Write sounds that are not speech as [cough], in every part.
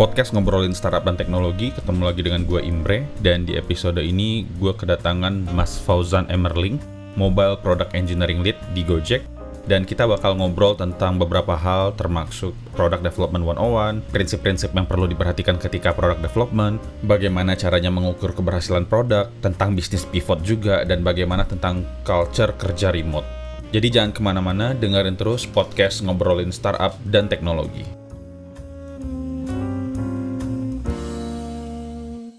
podcast ngobrolin startup dan teknologi. Ketemu lagi dengan gue Imre dan di episode ini gue kedatangan Mas Fauzan Emerling, Mobile Product Engineering Lead di Gojek. Dan kita bakal ngobrol tentang beberapa hal termasuk Product Development 101, prinsip-prinsip yang perlu diperhatikan ketika product development, bagaimana caranya mengukur keberhasilan produk, tentang bisnis pivot juga, dan bagaimana tentang culture kerja remote. Jadi jangan ke mana-mana, dengerin terus podcast ngobrolin startup dan teknologi.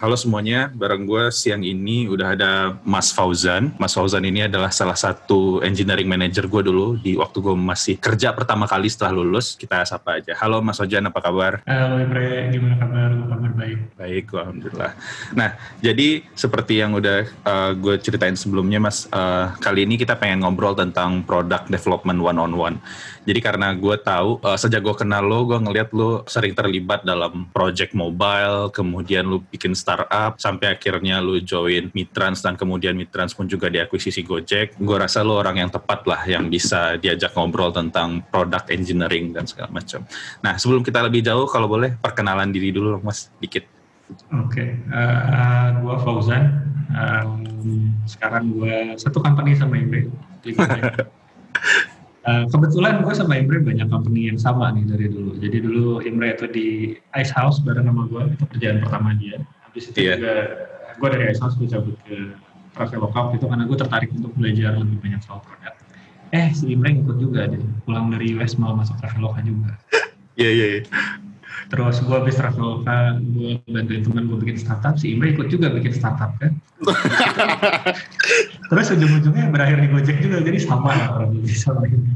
Halo semuanya, bareng gue siang ini udah ada Mas Fauzan. Mas Fauzan ini adalah salah satu engineering manager gue dulu di waktu gue masih kerja pertama kali setelah lulus. Kita sapa aja. Halo Mas Fauzan, apa kabar? Halo Imre, gimana kabar? Gue kabar baik. Baik, alhamdulillah. Nah, jadi seperti yang udah uh, gue ceritain sebelumnya, Mas, uh, kali ini kita pengen ngobrol tentang product development one on one. Jadi karena gue tahu uh, sejak gue kenal lo, gue ngeliat lo sering terlibat dalam project mobile, kemudian lo bikin startup, sampai akhirnya lo join Mitrans dan kemudian Mitrans pun juga diakuisisi Gojek. Gue rasa lo orang yang tepat lah yang bisa diajak ngobrol tentang product engineering dan segala macam. Nah sebelum kita lebih jauh, kalau boleh perkenalan diri dulu, Mas, dikit. Oke, okay. uh, uh, gue Fauzan. Um, sekarang gue satu company sama Imre. [laughs] Uh, kebetulan gue sama Imre banyak company yang sama nih dari dulu. Jadi dulu Imre itu di Ice House bareng sama gue, itu kerjaan pertama dia. Habis itu yeah. juga gue dari Ice House gue cabut ke Traveloka itu karena gue tertarik untuk belajar lebih banyak soal produk. Eh si Imre ikut juga deh, pulang dari US mau masuk Traveloka juga. [laughs] Iya yeah, iya. Yeah, yeah. Terus gue habis Traveloka, gue bantuin teman gue bikin startup, si Imre ikut juga bikin startup kan. [laughs] Terus ujung-ujungnya berakhir di Gojek juga, jadi sama lah orang lebih sama ini.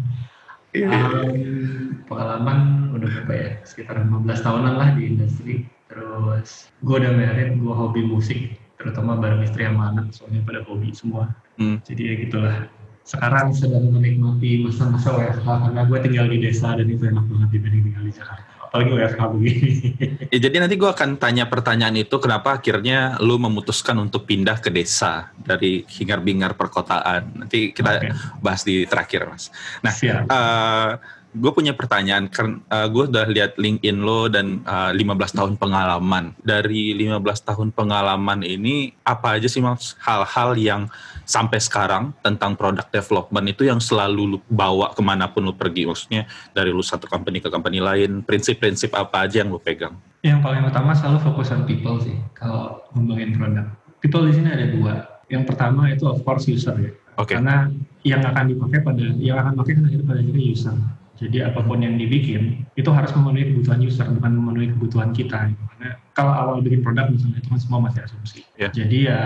Um, pengalaman udah berapa ya? Sekitar 15 tahunan lah di industri. Terus gue udah married, gue hobi musik, terutama bareng istri sama anak, soalnya pada hobi semua. Hmm. Jadi ya gitulah. Sekarang sedang menikmati masa-masa WFH karena gue tinggal di desa dan itu enak banget dibanding tinggal di Jakarta apalagi WFH begini. [laughs] ya, jadi nanti gue akan tanya pertanyaan itu kenapa akhirnya lu memutuskan untuk pindah ke desa dari hingar-bingar perkotaan. Nanti kita okay. bahas di terakhir mas. Nah, uh, gue punya pertanyaan karena uh, gue udah lihat LinkedIn lo dan uh, eh, 15 tahun pengalaman. Dari 15 tahun pengalaman ini apa aja sih mas hal-hal yang sampai sekarang tentang product development itu yang selalu lu bawa ke mana pun lu pergi maksudnya dari lu satu company ke company lain prinsip-prinsip apa aja yang lu pegang? Yang paling utama selalu fokus on people sih kalau ngembangin produk. People di sini ada dua. Yang pertama itu of course user ya. Okay. Karena yang akan dipakai pada yang akan pakai akhirnya pada akhirnya user jadi apa pun yang dibikin itu harus memenuhi kebutuhan user bukan memenuhi kebutuhan kita. Karena kalau awal bikin produk misalnya itu kan semua masih asumsi. Yeah. Jadi ya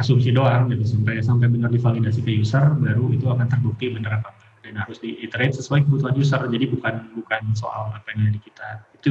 asumsi doang gitu sampai sampai benar divalidasi ke user baru itu akan terbukti benar apa dan harus diiterate sesuai kebutuhan user. Jadi bukan bukan soal apa yang ada di kita. Itu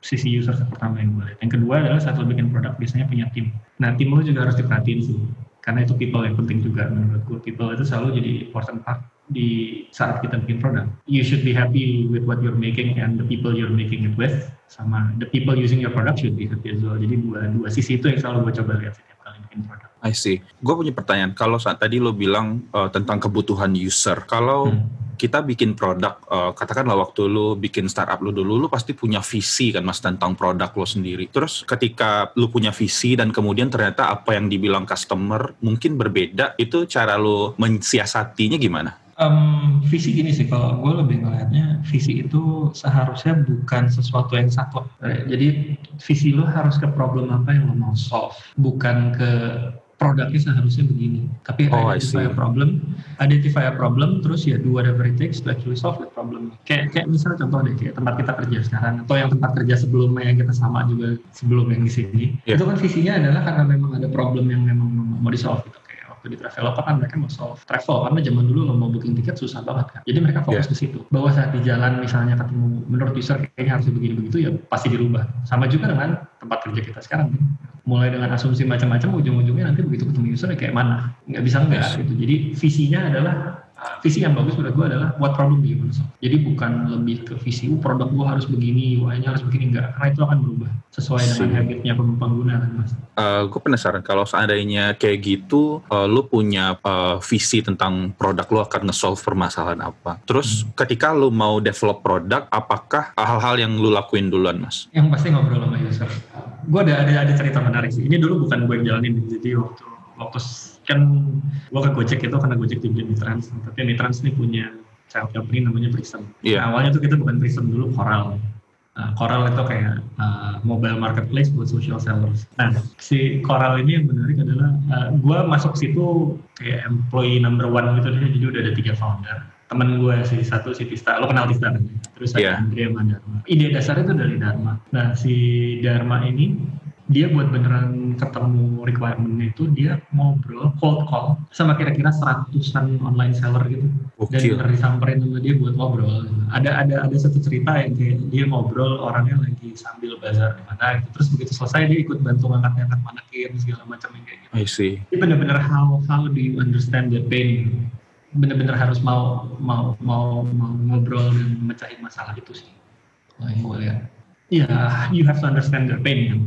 sisi user pertama yang lihat. Yang kedua adalah saat lo bikin produk biasanya punya tim. Nah tim lo juga harus diperhatiin sih karena itu people yang penting juga menurut gue. People itu selalu jadi important part di saat kita bikin produk. You should be happy with what you're making and the people you're making it with, sama the people using your product should be happy as well. Jadi dua dua sisi itu yang selalu gue coba lihat setiap kali bikin produk. I see. Gue punya pertanyaan. Kalau saat tadi lo bilang uh, tentang kebutuhan user, kalau hmm kita bikin produk, uh, katakanlah waktu lu bikin startup lu dulu, lu pasti punya visi kan mas tentang produk lo sendiri. Terus ketika lu punya visi dan kemudian ternyata apa yang dibilang customer mungkin berbeda, itu cara lu mensiasatinya gimana? Um, visi gini sih, kalau gue lebih ngelihatnya visi itu seharusnya bukan sesuatu yang satu. Jadi visi lo harus ke problem apa yang lo mau solve, bukan ke produknya seharusnya begini. Tapi oh, identify a problem, identify a problem, terus ya do whatever it takes to actually solve the problem. Kayak kayak misalnya contoh deh, kayak tempat kita kerja sekarang, atau yang tempat kerja sebelumnya yang kita sama juga sebelum yang di sini. Yeah. Itu kan visinya adalah karena memang ada problem yang memang mau di solve gitu di Traveloka kan mereka mau solve travel? Karena zaman dulu mau booking tiket susah banget kan? Jadi mereka fokus yeah. ke situ. Bahwa saat di jalan misalnya ketemu menurut user kayaknya harus begini begitu ya pasti dirubah. Sama juga dengan tempat kerja kita sekarang kan? Mulai dengan asumsi macam-macam ujung-ujungnya nanti begitu ketemu user ya kayak mana? Nggak bisa enggak yes. gitu. Jadi visinya adalah visi yang bagus menurut gue adalah buat produk di solve. Jadi bukan lebih ke visi, uh, produk gue harus begini, UI-nya harus begini enggak, karena itu akan berubah sesuai dengan habitnya pengguna kan mas. Uh, eh, gue penasaran kalau seandainya kayak gitu, uh, lu punya uh, visi tentang produk lu akan nge-solve permasalahan apa. Terus hmm. ketika lu mau develop produk, apakah hal-hal yang lu lakuin duluan mas? Yang pasti ngobrol sama user. Gue ada, ada ada cerita menarik sih. Ini dulu bukan gue yang jalanin, jadi waktu waktu kan gue ke Gojek itu karena Gojek dibeli Mitrans tapi Mitrans ini punya child company namanya Prism yeah. nah, awalnya tuh kita bukan Prism dulu Coral uh, Coral itu kayak uh, mobile marketplace buat social sellers nah si Coral ini yang menarik adalah uh, eh, gue masuk situ kayak employee number one gitu deh jadi udah ada tiga founder temen gue si satu si Tista, lo kenal Tista kan? Terus ada yeah. Andrea Dharma. Ide dasarnya itu dari Dharma. Nah si Dharma ini dia buat beneran ketemu requirement itu dia ngobrol cold call sama kira-kira seratusan online seller gitu. Okay. dan disamperin sama dia buat ngobrol. Ada ada ada satu cerita yang kayak dia ngobrol orangnya lagi sambil bazar di mana gitu. Terus begitu selesai dia ikut bantu ngangkat-ngangkat manakin segala macam kayak gitu. I see. Ini bener-bener how how do you understand the pain? Bener-bener harus mau mau mau mau ngobrol dan mecahin masalah itu sih. Yang gue lihat ya you have to understand their pain.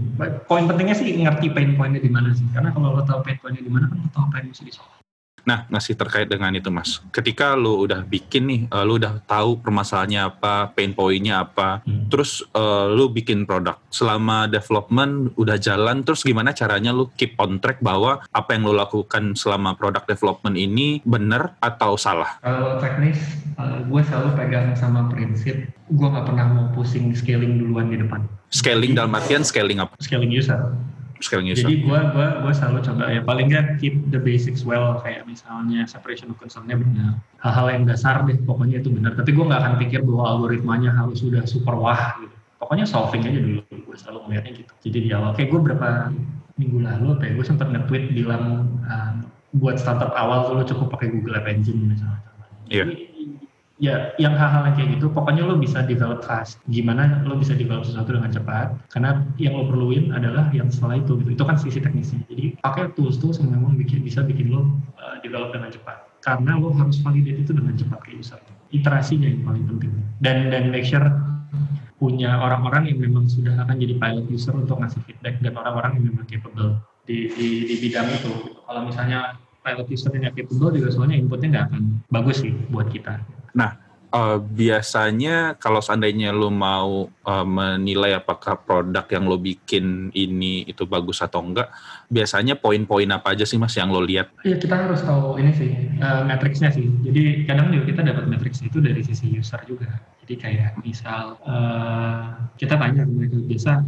Poin pentingnya sih ngerti pain pointnya di mana sih. Karena kalau lo tahu pain pointnya di mana kan lo tahu apa yang mesti disolve. Nah, masih terkait dengan itu, Mas. Ketika lu udah bikin nih, uh, lu udah tahu permasalahannya apa, pain point-nya apa, hmm. terus uh, lu bikin produk. Selama development udah jalan, terus gimana caranya lu keep on track bahwa apa yang lu lakukan selama produk development ini benar atau salah? Kalau teknis, uh, gue selalu pegang sama prinsip, gue nggak pernah mau pusing scaling duluan di depan. Scaling dalam artian scaling apa? Scaling user sekarang Jadi gue gua gua selalu coba ya paling nggak keep the basics well kayak misalnya separation of concernnya benar. Hal-hal yang dasar deh pokoknya itu benar. Tapi gue nggak akan pikir bahwa algoritmanya harus sudah super wah gitu. Pokoknya solving aja dulu. Gue selalu melihatnya gitu. Jadi di awal kayak gue berapa minggu lalu kayak gue sempat nge-tweet bilang uh, buat startup awal tuh lo cukup pakai Google App Engine misalnya. Iya. Yeah ya yang hal-hal yang kayak gitu pokoknya lo bisa develop fast. Gimana lo bisa develop sesuatu dengan cepat karena yang lo perluin adalah yang setelah itu gitu. Itu kan sisi teknisnya. Jadi pakai tools tools yang memang bikin bisa bikin lo uh, develop dengan cepat. Karena lo harus validate itu dengan cepat ke user iterasinya yang paling penting. Dan dan make sure punya orang-orang yang memang sudah akan jadi pilot user untuk ngasih feedback dan orang-orang yang memang capable di, di, di bidang itu. Kalau misalnya pilot user yang capable juga soalnya inputnya nggak akan bagus sih buat kita. Nah, uh, biasanya kalau seandainya lo mau uh, menilai apakah produk yang lo bikin ini itu bagus atau enggak, biasanya poin-poin apa aja sih mas yang lo lihat? Iya kita harus tahu ini sih uh, matriksnya sih. Jadi kadang juga kita dapat matriks itu dari sisi user juga. Jadi kayak misal uh, kita tanya mereka biasa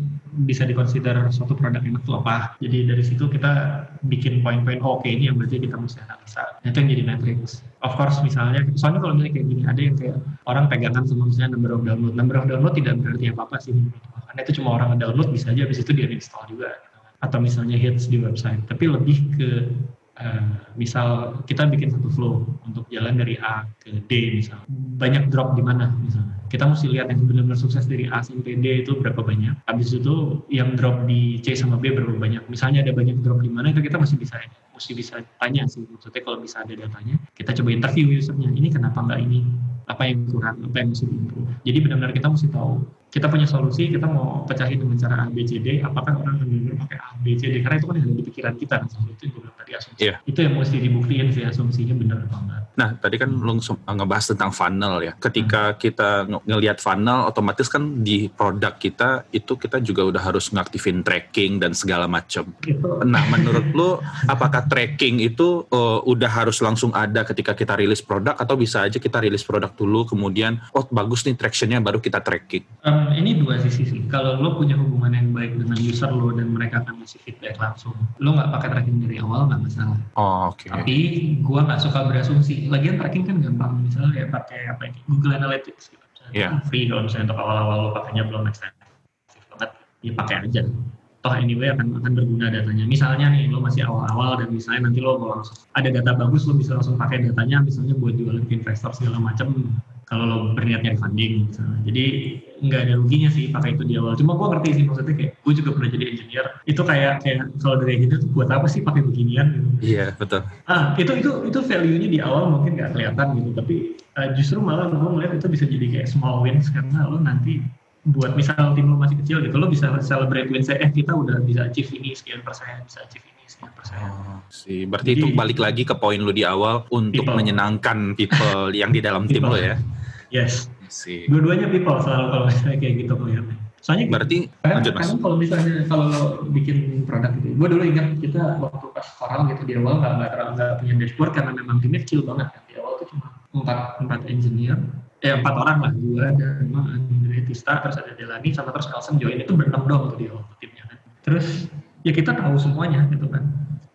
bisa dikonsider suatu produk enak itu apa. Jadi dari situ kita bikin poin-poin oh, oke okay, ini yang berarti kita mesti analisa. Nah, itu yang jadi matrix. Of course misalnya, soalnya kalau misalnya kayak gini ada yang kayak orang pegangan sama misalnya number of download. Number of download tidak berarti apa-apa sih. Karena itu cuma orang download bisa aja habis itu dia install juga. Atau misalnya hits di website. Tapi lebih ke uh, misal kita bikin satu flow untuk jalan dari A ke D misal. Banyak drop di mana misalnya kita mesti lihat yang benar-benar sukses dari A sampai D itu berapa banyak. Habis itu yang drop di C sama B berapa banyak. Misalnya ada banyak drop di mana itu kita masih bisa mesti bisa tanya sih. Maksudnya kalau bisa ada datanya kita coba interview usernya. Ini kenapa nggak ini? Apa yang kurang apa yang mesti diimprove? Jadi benar-benar kita mesti tahu. Kita punya solusi kita mau pecahin dengan cara A B C D. Apakah orang akan benar pakai A B C D? Karena itu kan yang ada di pikiran kita kan? Itu yang gue bilang tadi asumsi. Yeah. itu yang mesti dibuktiin sih asumsinya benar apa enggak. Nah tadi kan lu ngebahas tentang funnel ya. Ketika hmm. kita ngelihat funnel otomatis kan di produk kita itu kita juga udah harus ngaktifin tracking dan segala macam. Gitu. Nah, menurut lu [laughs] apakah tracking itu uh, udah harus langsung ada ketika kita rilis produk atau bisa aja kita rilis produk dulu kemudian oh bagus nih tractionnya baru kita tracking? Um, ini dua sisi sih. Kalau lo punya hubungan yang baik dengan user lo dan mereka akan ngasih feedback langsung, lo nggak pakai tracking dari awal nggak masalah. Oh, oke. Okay. Tapi gua nggak suka berasumsi. Lagian tracking kan gampang. Misalnya ya pakai apa ya, Google Analytics gitu yeah. free kalau misalnya untuk awal-awal lo pakainya belum ekstensif banget ya pakai aja toh anyway akan akan berguna datanya. Misalnya nih lo masih awal-awal dan misalnya nanti lo mau langsung ada data bagus lo bisa langsung pakai datanya misalnya buat jualan ke investor segala macam kalau lo berniat nyari funding misalnya. jadi nggak ada ruginya sih pakai itu di awal. Cuma gue ngerti sih maksudnya kayak gue juga pernah jadi engineer. Itu kayak kayak kalau dari gitu tuh buat apa sih pakai beginian gitu? Iya betul. Ah itu itu itu value nya di awal mungkin nggak kelihatan gitu tapi uh, justru malah gue melihat itu bisa jadi kayak small wins karena lo nanti buat misal tim lo masih kecil gitu lo bisa celebrate win saya eh kita udah bisa achieve ini sekian persen bisa achieve ini sekian persen. Oh, sih. Berarti Jadi, itu balik lagi ke poin lo di awal untuk people. menyenangkan people [laughs] yang di dalam tim lo ya. Yes. Sih. Dua-duanya people selalu kalau misalnya kayak gitu melihatnya soalnya berarti karena, lanjut, kalau misalnya kalau lo bikin produk gitu gue dulu ingat kita waktu pas koral gitu di awal nggak nggak terlalu nggak punya dashboard karena memang timnya kecil banget. Kan di awal tuh cuma empat empat engineer eh empat orang lah gue dan Andre Tista terus ada Delani sama terus Elson join. Itu berenam dong tuh di timnya kan. Terus ya kita tahu semuanya gitu kan.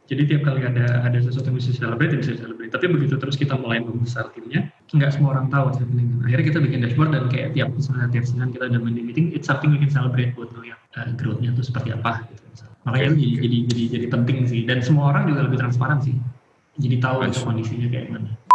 Jadi tiap kali ada ada sesuatu yang bisa celebrate bisa celebrate tapi begitu terus kita mulai membesar timnya nggak semua orang tahu sebenarnya akhirnya kita bikin dashboard dan kayak tiap misalnya tiap senin kita ada meeting meeting it's something we can celebrate buat ngeliat uh, growth-nya itu seperti apa gitu. Makanya okay. jadi, jadi jadi jadi penting sih. Dan semua orang juga lebih transparan sih. Jadi tahu itu kondisinya kayak gimana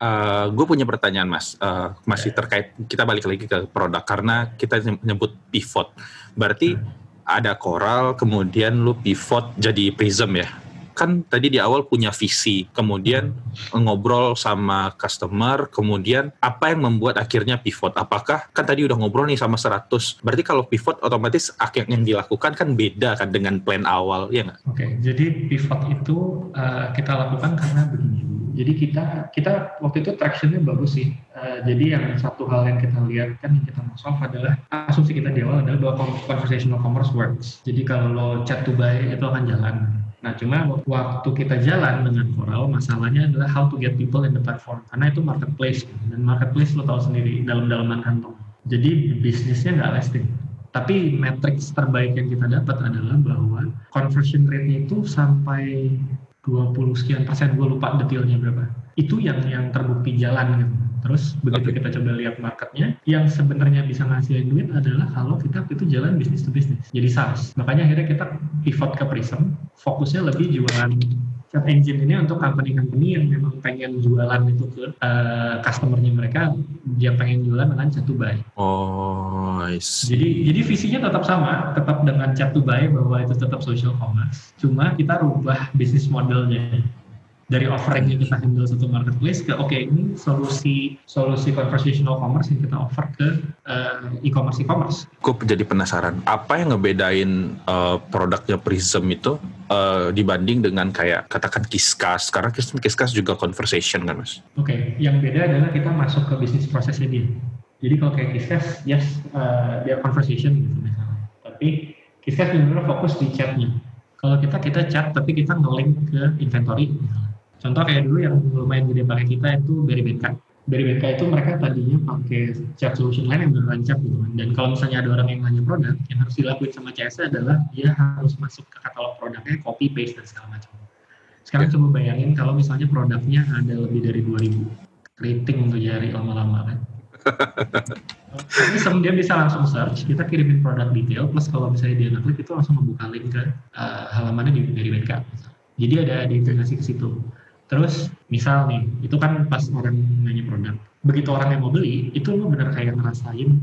Uh, eh, gue punya pertanyaan mas, uh, masih terkait kita balik lagi ke produk karena kita nyebut pivot. Berarti hmm. ada Coral, kemudian lu pivot jadi Prism ya? Kan tadi di awal punya visi, kemudian ngobrol sama customer, kemudian apa yang membuat akhirnya pivot? Apakah kan tadi udah ngobrol nih sama 100, berarti kalau pivot otomatis akhirnya yang dilakukan kan beda kan dengan plan awal, ya nggak? Oke, okay, jadi pivot itu uh, kita lakukan karena begini jadi kita kita waktu itu tractionnya bagus sih. Uh, jadi yang satu hal yang kita lihat kan yang kita solve adalah asumsi kita di awal adalah bahwa conversational commerce works. Jadi kalau lo chat to buy itu akan jalan. Nah, cuma waktu kita jalan dengan Coral, masalahnya adalah how to get people in the platform. Karena itu marketplace, dan marketplace lo tahu sendiri, dalam-dalaman kantong. Jadi bisnisnya nggak lasting. Tapi matrix terbaik yang kita dapat adalah bahwa conversion rate-nya itu sampai 20 sekian persen gue lupa detailnya berapa. Itu yang yang terbukti jalan gitu. Terus begitu okay. kita coba lihat marketnya yang sebenarnya bisa ngasih duit adalah kalau kita itu jalan bisnis to bisnis jadi SaaS. Makanya akhirnya kita pivot ke Prism fokusnya lebih jualan chat engine ini untuk company-company yang memang pengen jualan itu ke uh, customernya mereka dia pengen jualan dengan chat to buy. Oh, I see. Jadi jadi visinya tetap sama, tetap dengan chat to buy bahwa itu tetap social commerce. Cuma kita rubah bisnis modelnya dari offering yang kita handle satu marketplace ke oke okay, ini solusi solusi conversational commerce yang kita offer ke uh, e-commerce e-commerce. Gue jadi penasaran apa yang ngebedain uh, produknya Prism itu uh, dibanding dengan kayak katakan Kiskas karena Kiskas juga conversation kan mas? Oke, okay. yang beda adalah kita masuk ke bisnis prosesnya dia. Jadi kalau kayak Kiskas, yes uh, dia conversation gitu misalnya. Tapi Kiskas benar-benar fokus di chatnya. Kalau kita kita chat tapi kita nge-link ke inventory Contoh kayak dulu yang lumayan gede pakai kita itu Beribeka. Beribeka itu mereka tadinya pakai chat solution lain yang chat gitu kan. Dan kalau misalnya ada orang yang nanya produk, yang harus dilakuin sama CS adalah dia harus masuk ke katalog produknya, copy paste dan segala macam. Sekarang coba bayangin kalau misalnya produknya ada lebih dari 2000 rating untuk jari lama-lama kan. [laughs] Tapi dia bisa langsung search, kita kirimin produk detail, plus kalau misalnya dia ngeklik itu langsung membuka link ke uh, halamannya di dari BNK. Jadi ada integrasi ke situ. Terus misal nih, itu kan pas orang nanya produk. Begitu orang yang mau beli, itu lu bener kayak ngerasain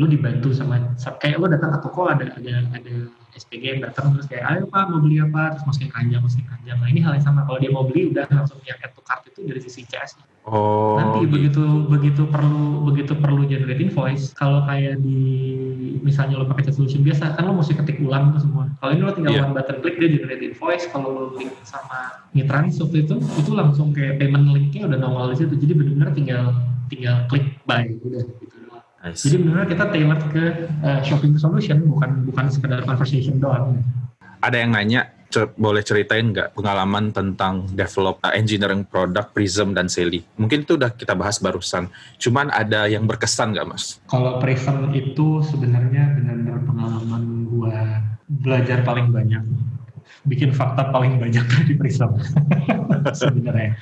lu dibantu sama kayak lu datang ke toko ada ada ada SPG yang datang terus kayak ayo pak mau beli apa? Terus masukin keranjang masukin keranjang nah ini hal yang sama. Kalau dia mau beli udah langsung yang add to cart itu dari sisi CS oh nanti gitu. begitu begitu perlu begitu perlu generate invoice kalau kayak di misalnya lo pakai chat solution biasa kan lo mesti ketik ulang tuh semua. Kalau ini lo tinggal yeah. one button klik dia generate invoice. Kalau lo link sama Mitrans waktu itu itu langsung kayak payment linknya udah nongol di situ. Jadi benar-benar tinggal tinggal klik buy udah gitu jadi benar kita tailor ke uh, shopping solution bukan bukan sekedar conversation doang. Ada yang nanya boleh ceritain nggak pengalaman tentang develop uh, engineering produk Prism dan Sally? Mungkin itu udah kita bahas barusan. Cuman ada yang berkesan nggak mas? Kalau Prism itu sebenarnya benar-benar pengalaman gua belajar paling banyak bikin fakta paling banyak [laughs] di Prism sebenarnya.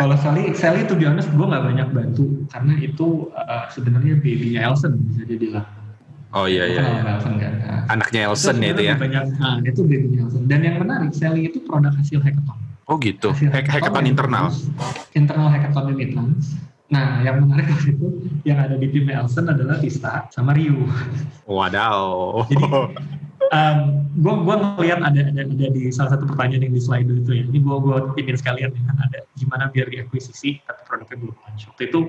Kalau Sally, Sally itu biasa gue nggak banyak bantu karena itu uh, sebenarnya babynya Elson bisa dibilang. Oh iya iya. iya. Elson kan. Nah, Anaknya Elson itu, itu ya. Banyak, nah, itu babynya Elson. Dan yang menarik Sally itu produk hasil hackathon. Oh gitu. Hasil hackathon, hackathon internal. Internal hackathon Midlands Nah, yang menarik [laughs] waktu itu yang ada di tim Elson adalah Tista sama Ryu. Wadaw. Jadi [laughs] um, gue gua ngeliat ada, ada ada di salah satu pertanyaan yang di slide itu ya. Ini gue gue tipin sekalian ya. Ada gimana biar diakuisisi tapi produknya belum launch. Waktu itu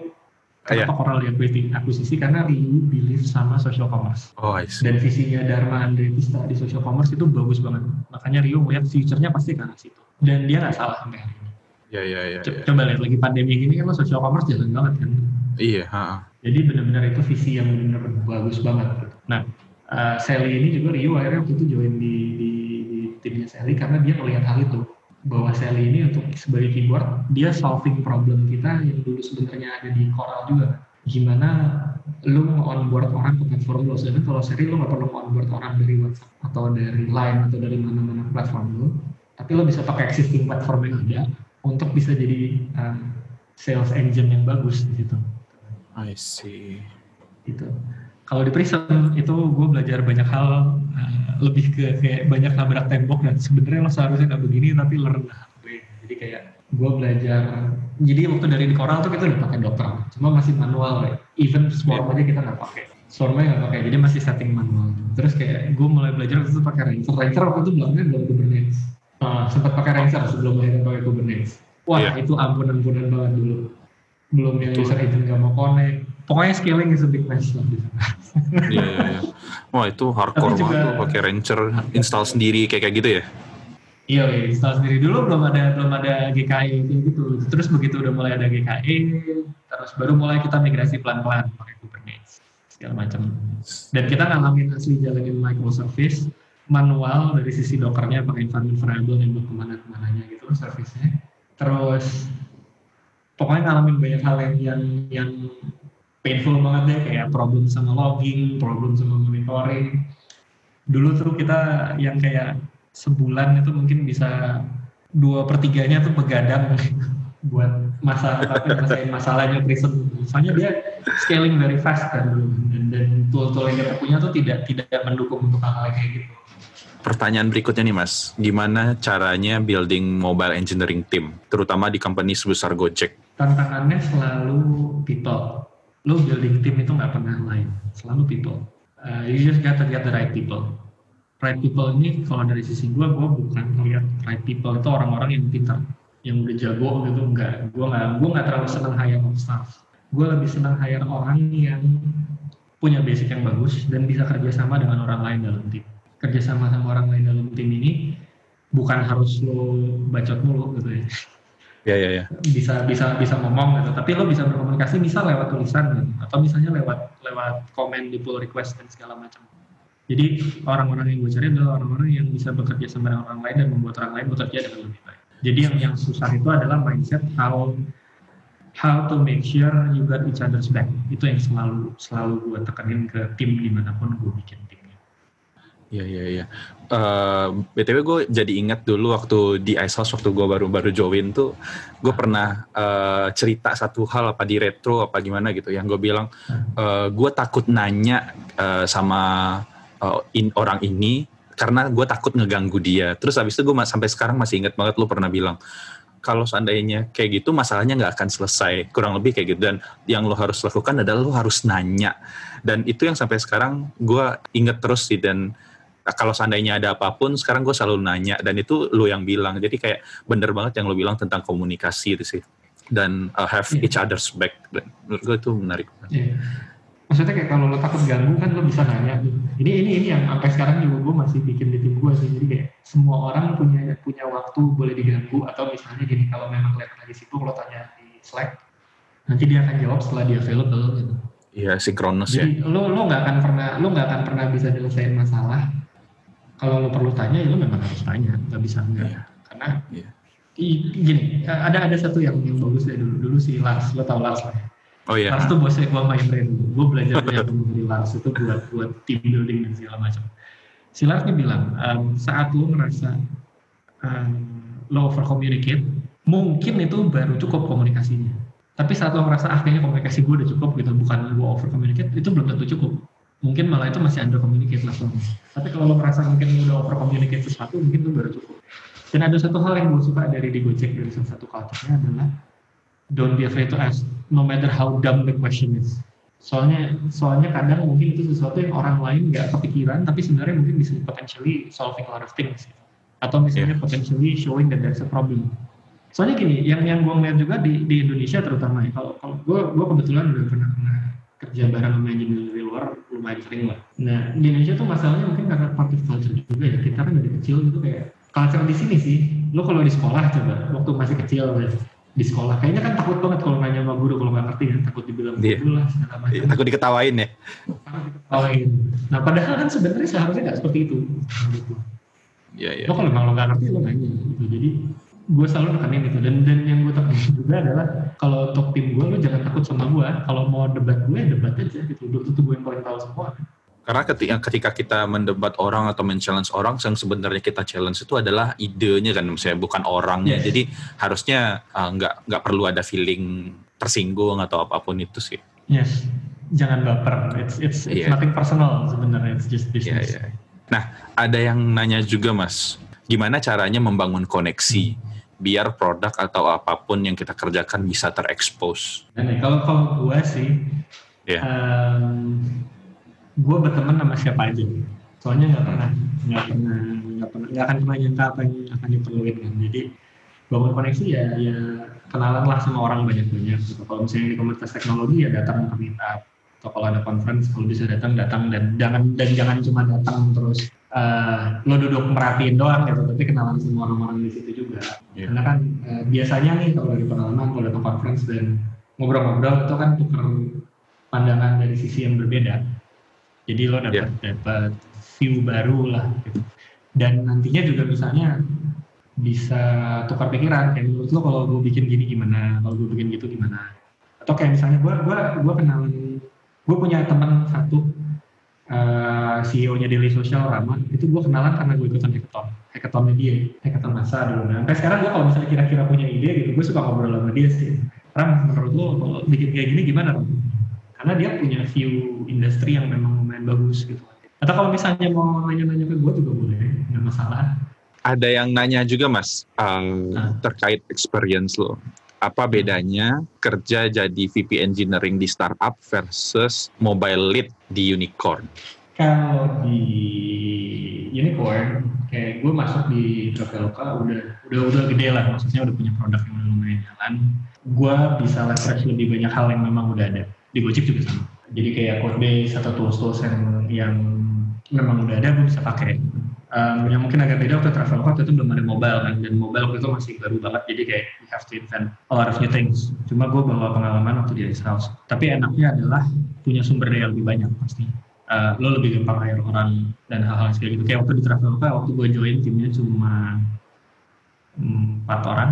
Kenapa yeah. Coral diakuisisi? Karena Ryu believe sama social commerce. Oh, I see. Dan visinya Dharma Andre Tista di social commerce itu bagus banget. Makanya Ryu melihat future-nya pasti ke arah situ. Dan dia nggak salah sampai hari ini. Iya, iya, iya. Coba lihat lagi pandemi gini kan lo social commerce jalan banget kan. Iya. Ha. Jadi benar-benar itu visi yang benar bagus banget. Nah, uh, Sally ini juga Rio akhirnya waktu itu join di, di, di timnya Sally karena dia melihat hal itu bahwa Sally ini untuk sebagai keyboard dia solving problem kita yang dulu sebenarnya ada di Coral juga gimana lu onboard orang ke platform lo sebenarnya kalau seri lu nggak perlu onboard orang dari WhatsApp atau dari Line atau dari mana-mana platform lo tapi lo bisa pakai existing platform yang ada untuk bisa jadi uh, sales engine yang bagus di situ. I see. Itu. Kalau di Prism itu gue belajar banyak hal uh, lebih ke kayak banyak nabrak tembok dan sebenarnya lo seharusnya nggak begini tapi learn Jadi kayak gue belajar. Jadi waktu dari di Coral tuh kita udah pakai Docker, cuma masih manual. Ya. Even Swarm yeah. aja kita nggak pakai. Swarmnya nggak pakai, jadi masih setting manual. Terus kayak gue mulai belajar itu pakai Rancher. Rancher waktu itu belakangnya belum Kubernetes uh, sempat pakai Rancher sebelum akhirnya pakai Kubernetes. Wah yeah. itu ampun-ampunan banget dulu. Belum yang user agent nggak mau connect. Pokoknya scaling is a big mess lah di sana. Iya, iya, iya. Wah itu hardcore banget tuh pakai Rancher, install sendiri kayak kayak gitu ya? Iya, iya, install sendiri dulu belum ada belum ada GKE kayak gitu. Terus begitu udah mulai ada GKE, terus baru mulai kita migrasi pelan-pelan pakai Kubernetes segala macam. Dan kita ngalamin asli jalanin microservice manual dari sisi dockernya pakai environment variable nembak ke mana ke mananya gitu service-nya terus pokoknya ngalamin banyak hal yang yang yang painful banget deh kayak problem sama logging problem sama monitoring. Dulu tuh kita yang kayak sebulan itu mungkin bisa dua pertiganya tuh begadang [laughs] buat masalah tapi masalah masalahnya Prism. Soalnya dia scaling very fast kan dulu. Dan, dan tool-tool yang kita punya tuh tidak tidak mendukung untuk hal-hal kayak gitu. Pertanyaan berikutnya nih Mas, gimana caranya building mobile engineering team, terutama di company sebesar Gojek? Tantangannya selalu people. Lo building team itu nggak pernah lain, selalu people. Uh, you just gotta get the right people. Right people ini kalau dari sisi gue, gue bukan melihat right people itu orang-orang yang pintar, yang udah jago gitu, enggak. Gue nggak, gue nggak terlalu senang hire staff. Gue lebih senang hire orang yang punya basic yang bagus dan bisa kerjasama dengan orang lain dalam tim kerjasama sama orang lain dalam tim ini bukan harus lo bacot mulu gitu ya. Ya, ya, ya. Bisa bisa bisa ngomong gitu. Tapi lo bisa berkomunikasi misal lewat tulisan gitu. atau misalnya lewat lewat komen di pull request dan segala macam. Jadi orang-orang yang gue cari adalah orang-orang yang bisa bekerja sama dengan orang lain dan membuat orang lain bekerja dengan lebih baik. Jadi yang yang susah itu adalah mindset how how to make sure you got each other's back. Itu yang selalu selalu gue tekenin ke tim di mana pun gue bikin tim. Iya iya iya. Uh, btw gue jadi ingat dulu waktu di Ice House waktu gue baru baru join tuh, gue pernah uh, cerita satu hal apa di retro apa gimana gitu, yang gue bilang uh, eh, gue takut nanya uh, sama uh, in, orang ini karena gue takut ngeganggu dia. Terus habis itu gue sampai sekarang masih ingat banget lu pernah bilang kalau seandainya kayak gitu masalahnya nggak akan selesai. Kurang lebih kayak gitu. Dan yang lo harus lakukan adalah lo harus nanya. Dan itu yang sampai sekarang gue inget terus sih. Dan kalau seandainya ada apa pun sekarang gue selalu nanya dan itu lo yang bilang. Jadi kayak bener banget yang lo bilang tentang komunikasi itu sih. Dan uh, have yeah. each other's back. Menurut gue itu menarik. Yeah. maksudnya kayak kalau lo takut ganggu kan lo bisa nanya. Ini ini ini yang sampai sekarang juga gue masih bikin di tim gue sih. Jadi kayak semua orang punya punya waktu boleh diganggu. Atau misalnya gini kalau memang kelihatan lagi situ lo tanya di Slack nanti dia akan jawab setelah dia available gitu. Iya, sinkronus ya. Lo lo nggak akan pernah lo nggak akan pernah bisa nyelesain masalah kalau lo perlu tanya ya lo memang harus tanya. Nggak bisa enggak. Yeah. karena yeah. I, gini ada ada satu yang yang bagus ya dulu dulu si Lars. Lo tau Lars lah ya? Oh iya. Lars tuh bosnya gue main brand gue belajar banyak [laughs] dari Lars itu buat buat team building dan segala macam. Si Lars nih bilang um, saat lo merasa um, lo over communicate mungkin itu baru cukup komunikasinya. Tapi saat lo merasa akhirnya komunikasi gue udah cukup gitu. Bukan gue over communicate itu belum tentu cukup mungkin malah itu masih under communicate lah tapi kalau lo merasa mungkin udah over communicate sesuatu mungkin itu baru cukup. Dan ada satu hal yang gue suka dari di Gojek dari salah satu culture-nya adalah don't be afraid to ask no matter how dumb the question is. Soalnya soalnya kadang mungkin itu sesuatu yang orang lain nggak kepikiran tapi sebenarnya mungkin bisa potentially solving a lot of things. Atau misalnya yeah. potentially showing that there's a problem. Soalnya gini yang yang gue ngeliat juga di di Indonesia terutama ya kalau kalau gue gue kebetulan udah pernah pernah kerja bareng sama engineer dari luar lumayan sering lah. Nah di Indonesia tuh masalahnya mungkin karena part of culture juga ya kita kan dari kecil gitu kayak culture di sini sih. Lo kalau di sekolah coba waktu masih kecil di sekolah. Kayaknya kan takut banget kalau nanya sama guru kalau nggak ngerti kan takut dibilang yeah. guru lah segala macam. Yeah, takut diketawain ya? Takut diketawain. Nah padahal kan sebenarnya seharusnya nggak seperti itu. Iya, iya. Lo kalau memang lo nggak ngerti lo nanya gitu. Jadi gue selalu nekanin itu. Dan dan yang gue tekanin juga adalah kalau untuk tim gue lo jangan takut sama gue kalau mau debat gue debat aja gitu. Belum tentu gue yang paling tahu semua. Karena ketika ketika kita mendebat orang atau men-challenge orang yang sebenarnya kita challenge itu adalah idenya kan misalnya bukan orangnya. Yes. jadi harusnya uh, nggak nggak perlu ada feeling tersinggung atau apa pun itu sih. Yes. Jangan baper. It's it's, it's yeah. nothing personal sebenarnya. It's just business. yeah, yeah. nah ada yang nanya juga mas. Gimana caranya membangun koneksi? hmm biar produk atau apa pun yang kita kerjakan bisa terekspos. Nah, kalau kalau gue sih, yeah. um, gue berteman sama siapa aja. Soalnya nggak pernah, nggak pernah, nggak pernah, nggak akan pernah nyangka apa yang akan diperluin kan. Jadi bangun koneksi ya, ya kenalan lah sama orang banyak-banyak. Gitu. Kalau misalnya di komunitas teknologi ya datang ke meetup atau kalau ada conference kalau bisa datang datang dan jangan dan jangan cuma datang terus uh, lo duduk merhatiin doang gitu tapi kenalan semua orang-orang di situ juga yeah. karena kan uh, biasanya nih kalau lagi pengalaman kalau datang conference dan ngobrol-ngobrol itu kan tukar pandangan dari sisi yang berbeda jadi lo dapat yeah. dapat view baru lah gitu. dan nantinya juga misalnya bisa tukar pikiran kayak menurut lo kalau gue bikin gini gimana kalau gue bikin gitu gimana atau kayak misalnya gue gue gue kenalan gue punya teman satu uh, CEO-nya Daily Social Rama itu gue kenalan karena gue ikutan hackathon hackathonnya dia hackathon masa dulu nah sampai sekarang gue kalau misalnya kira-kira punya ide gitu gue suka ngobrol sama dia sih Ram menurut lo kalau bikin kayak gini gimana Ram? karena dia punya view industri yang memang lumayan bagus gitu atau kalau misalnya mau nanya-nanya ke gue juga boleh nggak masalah ada yang nanya juga mas um, nah. terkait experience lo apa bedanya kerja jadi VP engineering di startup versus mobile lead di unicorn? Kalau di unicorn, kayak gue masuk di Traveloka udah udah udah gede lah, maksudnya udah punya produk yang lumayan jalan. Gue bisa leverage lebih banyak hal yang memang udah ada. Di Gojek juga sama. Jadi kayak code base atau tools-tools yang, yang memang udah ada gue bisa pakai. Um, yang mungkin agak beda waktu travel waktu itu belum ada mobile kan. Dan mobile waktu itu masih baru banget. Jadi kayak you have to invent a lot of new things. Cuma gue bawa pengalaman waktu di Ice House. Tapi enaknya adalah punya sumber daya lebih banyak pasti uh, lo lebih gampang hire orang dan hal-hal kayak gitu. Kayak waktu di travel waktu gue join timnya cuma empat orang.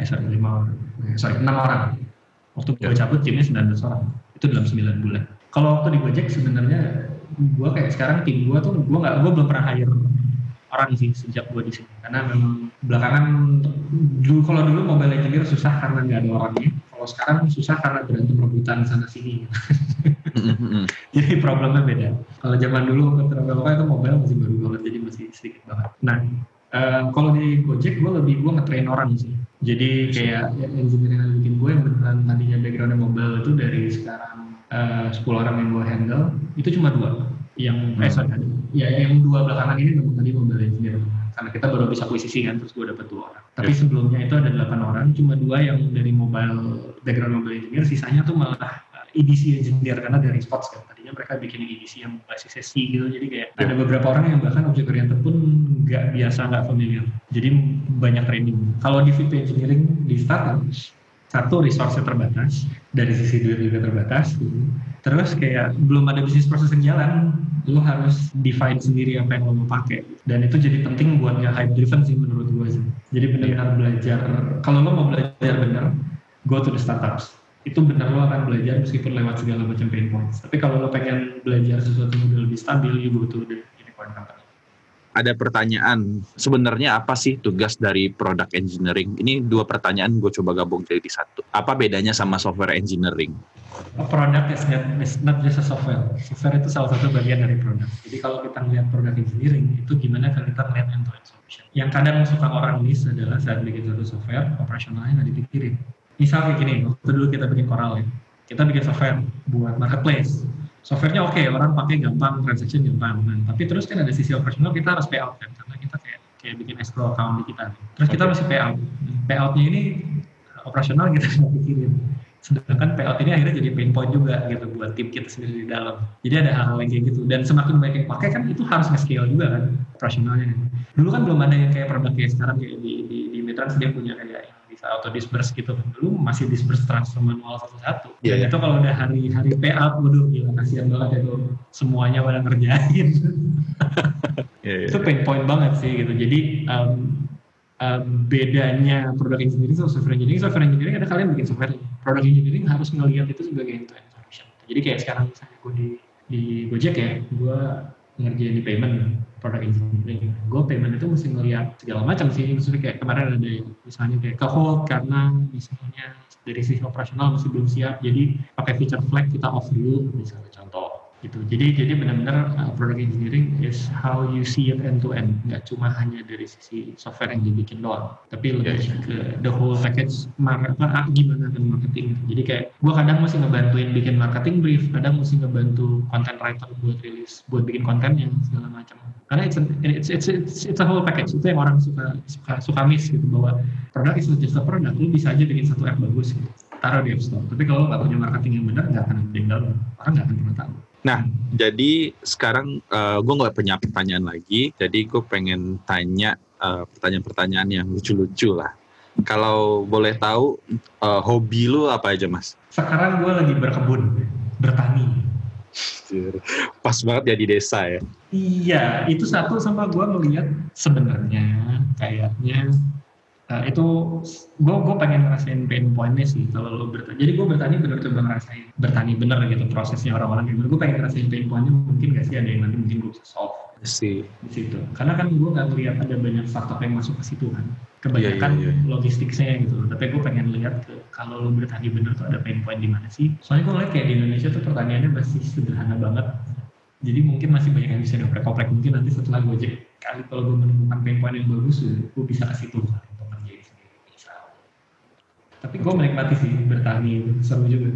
Eh sorry lima orang. Eh, sorry enam orang. Waktu gue cabut timnya 19 orang. Itu dalam 9 bulan. Kalau waktu di Gojek sebenarnya gue kayak sekarang tim gue tuh gue nggak gue belum pernah hire orang sih sejak gue di sini. Karena memang belakangan dulu kalau dulu mobile engineer susah karena nggak ada orangnya. Kalau sekarang susah karena berantem rebutan sana sini [laughs] [laughs] jadi problemnya beda. Kalau zaman dulu travel itu mobile masih baru banget jadi masih sedikit banget. Nah uh, kalau di Gojek gue lebih gue ngetrain orang sih. Jadi kayak engineer yang bikin gue yang beneran tadinya backgroundnya mobile itu dari sekarang uh, 10 orang yang gue handle itu cuma dua. Yang hmm. eh sorry ada ya yang dua belakangan ini memang tadi mobile engineer. Karena kita baru bisa akuisisi kan terus gue dapat dua orang. Tapi yeah. sebelumnya itu ada delapan orang cuma dua yang dari mobile background mobile engineer sisanya tuh malah EDC engineer karena dari spots kan. Tadinya mereka bikin EDC yang basis sesi gitu. Jadi kayak yeah. ada beberapa orang yang bahkan objek oriented pun nggak biasa nggak familiar. Jadi banyak training. Kalau di VP engineering di startup satu resource terbatas. Dari sisi duit juga terbatas. Gitu. terus kayak belum ada bisnis proses yang jalan lo harus define sendiri apa yang lo mau pakai. Dan itu jadi penting buat nggak hype driven sih menurut gue sih. Jadi benar-benar belajar. Kalau lo mau belajar benar go to the startups itu benar lo akan belajar meskipun lewat segala macam pain points tapi kalau lo pengen belajar sesuatu yang lebih stabil you go to the unicorn company ada pertanyaan sebenarnya apa sih tugas dari product engineering? Ini dua pertanyaan gue coba gabung jadi satu. Apa bedanya sama software engineering? Product is not, is not just a software. Software itu salah satu bagian dari produk. Jadi kalau kita melihat product engineering itu gimana kalau kita melihat end-to-end solution. Yang kadang suka orang miss adalah saat bikin satu software operasionalnya nggak dipikirin. Misal kayak gini waktu dulu kita bikin Coral ya. Kita bikin software buat marketplace. Softwarenya oke okay, orang pakai gampang transaction gampang. Nah, tapi terus kan ada sisi operasional kita harus payout kan karena kita kayak kayak bikin escrow account di kita. Terus kita masih payout payoutnya ini operasional kita [laughs] nggak pikirin. Sedangkan payout ini akhirnya jadi pain point juga gitu buat tim kita sendiri di dalam. Jadi ada hal-hal yang kayak gitu. Dan semakin banyak yang pakai kan itu harus nge-scale juga kan operasionalnya. Dulu kan belum ada yang kayak produk kayak sekarang kayak di, di, di Mitrans dia punya kayak bisa auto disperse gitu dulu masih disperse transfer manual satu-satu. Yeah, yeah. itu kalau udah hari hari payout waduh gila kasihan banget itu semuanya pada ngerjain. [laughs] Yeah, yeah. itu pain point banget sih gitu. Jadi um, um, bedanya produk engineering sama software engineering. Software engineering ada kalian bikin software. Produk engineering harus ngelihat itu sebagai end to end solution. Jadi kayak sekarang misalnya gue di di Gojek ya gue ngerjain di payment product engineering. Gue payment itu mesti ngeliat segala macam sih. Maksudnya kayak kemarin ada misalnya kayak ke hold karena misalnya dari sisi operasional masih belum siap. Jadi pakai feature flag kita off dulu misalnya contoh gitu. Jadi jadi benar-benar uh, product engineering is how you see it end to end, nggak cuma hanya dari sisi software yang dibikin doang, tapi lebih yeah. ke the whole package market, ah, gimana kan marketing. Jadi kayak gue kadang mesti ngebantuin bikin marketing brief, kadang mesti ngebantu content writer buat rilis, buat bikin kontennya segala macam. Karena it's, it's, it's, it's, it's a whole package itu yang orang suka suka suka miss gitu bahwa produk is just a product, lu bisa aja bikin satu app bagus gitu taruh di App Store. Tapi kalau nggak punya marketing yang benar, nggak akan ada yang download. Orang nggak akan pernah tahu. Nah, jadi sekarang uh, eh, gue nggak punya pertanyaan lagi, jadi gue pengen tanya eh, pertanyaan-pertanyaan yang lucu-lucu lah. Kalau boleh tahu, uh, hobi lu apa aja, Mas? Sekarang gue lagi berkebun, bertani. Pas banget ya di desa ya. Iya, itu satu sama gue melihat sebenarnya kayaknya uh, itu gue gue pengen ngerasain pain pointnya sih kalau lo bertani jadi gue bertani bener coba ngerasain bertani bener gitu prosesnya orang-orang gimana gue pengen ngerasain pain pointnya mungkin gak sih ada yang nanti mungkin gue bisa solve sih di situ. Karena kan gue nggak melihat ada banyak faktor yang masuk ke situ kan. Kebanyakan yeah, yeah, yeah. logistiknya gitu. Tapi gue pengen lihat ke kalau lo bertani bener tuh ada pain point di mana sih. Soalnya gue lihat kayak di Indonesia tuh pertanyaannya masih sederhana banget. Jadi mungkin masih banyak yang bisa dioprek-oprek mungkin nanti setelah gue cek kali kalau gue menemukan pain point yang bagus gue bisa kasih tuh tapi gue menikmati sih bertani seru juga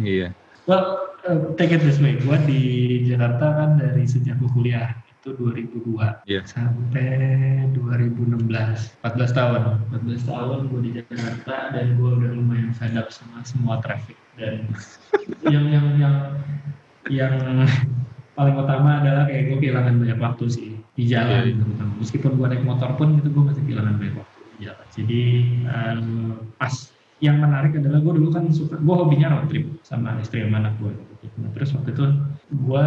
iya well uh, take it this way gue di Jakarta kan dari sejak gue kuliah itu 2002 yeah. sampai 2016 14 tahun 14 tahun gue di Jakarta dan gue udah lumayan fed up sama semua traffic dan [laughs] yang yang yang yang paling utama adalah kayak gue kehilangan banyak waktu sih di jalan yeah. Iya. meskipun gue naik motor pun itu gue masih kehilangan banyak waktu ya jadi um, pas yang menarik adalah gue dulu kan suka gue hobinya road trip sama istri sama anak gue nah, terus waktu itu gue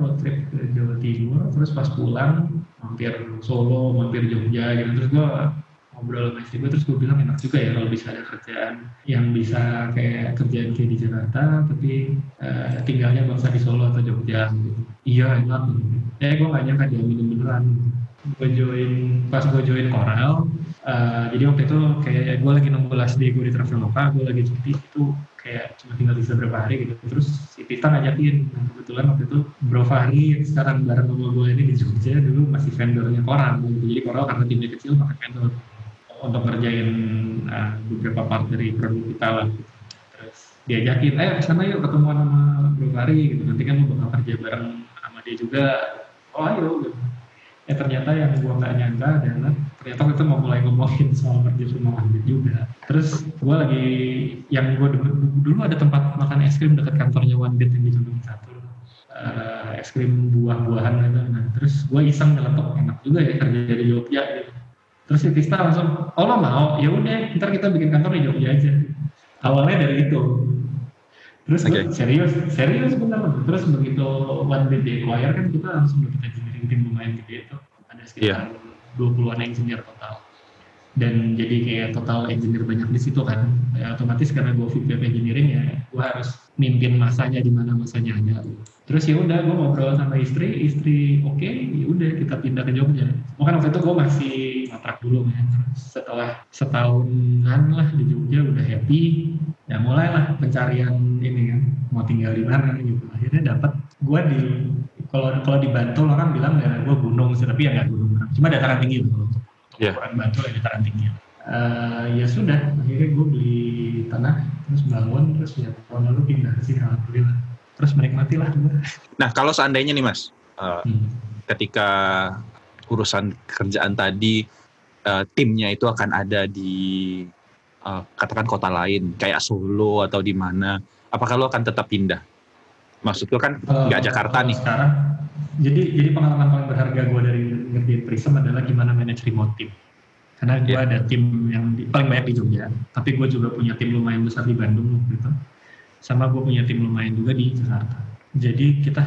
road trip ke Jawa Timur terus pas pulang mampir Solo mampir Jogja gitu terus gue ngobrol sama istri gue terus gue bilang enak juga ya kalau bisa ada kerjaan yang bisa kayak kerjaan kayak di Jakarta tapi uh, tinggalnya bangsa di Solo atau Jogja gitu. iya enak. Ya gue gak nyangka diaminin beneran gue join pas gue join Coral Uh, jadi waktu itu kayak gue lagi nunggu last day gue di Traveloka, gue lagi cuti itu kayak cuma tinggal bisa berapa hari gitu. Terus si Pita ngajakin, nah, kebetulan waktu itu Bro Fahri yang sekarang bareng sama gue ini di Jogja dulu masih vendornya Coral. Gitu. Jadi Coral karena timnya kecil pakai vendor untuk ngerjain uh, beberapa part dari produk kita lah. Terus diajakin, ayo ke sana yuk ketemuan sama Bro Fahri gitu. Nanti kan lu bakal kerja bareng sama dia juga. Oh ayo gitu. Ya ternyata yang gue nggak nyangka adalah ternyata kita mau mulai ngomongin soal kerja rumah Andit juga. Terus gue lagi yang gue dulu, dulu ada tempat makan es krim dekat kantornya One Bit yang di Condong Satu. Uh, es krim buah-buahan gitu. Nah, terus gue iseng nyeletuk enak juga ya kerja di Jogja gitu. Terus si Tista langsung, oh lo mau? Ya udah, ntar kita bikin kantor di Jogja aja. Awalnya dari itu. Terus okay. serius, serius bener. Terus begitu One Bit di acquire kan kita langsung engineering tim lumayan gede itu. Ada sekitar yeah 20-an engineer total. Dan jadi kayak total engineer banyak di situ kan. Ya, otomatis karena gue VP engineering ya gue harus mimpin masanya di mana masanya ada. Terus ya udah gue ngobrol sama istri istri oke okay, ya udah kita pindah ke Jogja. Mungkin waktu itu gue masih kontrak dulu kan setelah setahunan lah di Jogja udah happy ya mulailah pencarian ini kan mau tinggal di mana gitu. Akhirnya dapat gue di kalau kalau di Bantul orang bilang ya gue gunung sih tapi ya nggak gunung. Cuma dataran tinggi loh. Untuk, yeah. ukuran Bantul ya dataran tinggi. Uh, ya sudah akhirnya gue beli tanah terus bangun terus ya tahun lalu pindah sih alhamdulillah. Terus menikmati lah nah kalau seandainya nih mas uh, hmm. ketika urusan kerjaan tadi uh, timnya itu akan ada di uh, katakan kota lain kayak Solo atau di mana apakah lo akan tetap pindah maksud gue kan nggak uh, Jakarta nih. sekarang jadi jadi pengalaman paling berharga gue dari ngerjain Prism adalah gimana manage remote team. Karena gue yeah. ada tim yang di, paling banyak di Jogja tapi gue juga punya tim lumayan besar di Bandung gitu sama gue punya tim lumayan juga di Jakarta. Jadi kita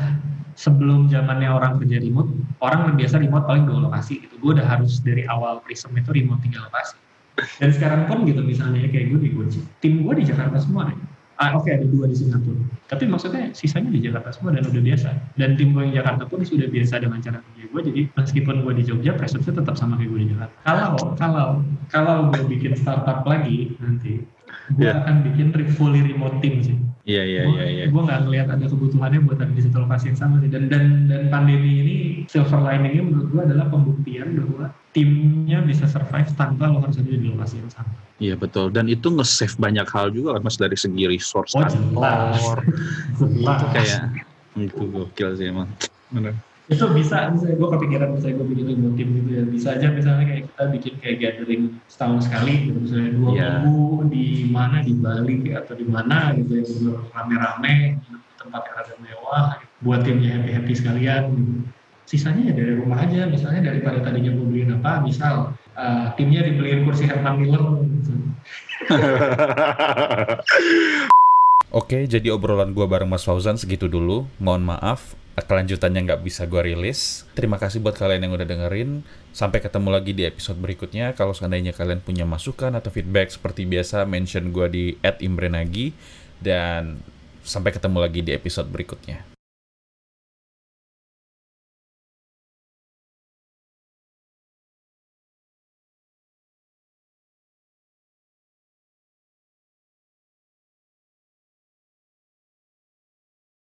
sebelum zamannya orang kerja remote orang biasa remote paling dua lokasi gitu. Gue udah harus dari awal Prism itu remote tiga lokasi. Dan sekarang pun gitu misalnya kayak gue di Gojek tim gue di Jakarta semua deh ah, oke okay, ada dua di Singapura. Tapi maksudnya sisanya di Jakarta semua dan udah biasa. Dan tim gue yang Jakarta pun sudah biasa dengan cara kerja gue jadi meskipun gue di Jogja pressure tetap sama kayak gue di Jakarta. Kalau kalau kalau gue bikin startup lagi nanti gue yeah. akan bikin fully remote team sih Iya iya iya. iya. Gue nggak ngelihat ada kebutuhannya buat ada di satu lokasi yang sama sih. Dan dan dan pandemi ini silver liningnya menurut gue adalah pembuktian bahwa timnya bisa survive tanpa lo harus ada di lokasi yang sama. Iya betul. Dan itu nge-save banyak hal juga kan mas dari segi resource oh, kantor. itu [laughs] kayak itu gokil sih emang. Benar itu bisa misalnya gue kepikiran misalnya gue bikin remote team gitu ya bisa aja misalnya kayak kita bikin kayak gathering setahun sekali gitu misalnya dua yeah. minggu di mana di Bali atau di mana gitu ya rame-rame tempat yang ada mewah gitu. buat timnya happy happy sekalian gitu. sisanya ya dari rumah aja misalnya daripada tadinya gue beliin apa misal uh, timnya dibeliin kursi Herman Miller gitu. [laughs] Oke, jadi obrolan gue bareng Mas Fauzan segitu dulu. Mohon maaf kelanjutannya nggak bisa gue rilis. Terima kasih buat kalian yang udah dengerin. Sampai ketemu lagi di episode berikutnya. Kalau seandainya kalian punya masukan atau feedback seperti biasa, mention gue di @imbrenagi dan sampai ketemu lagi di episode berikutnya.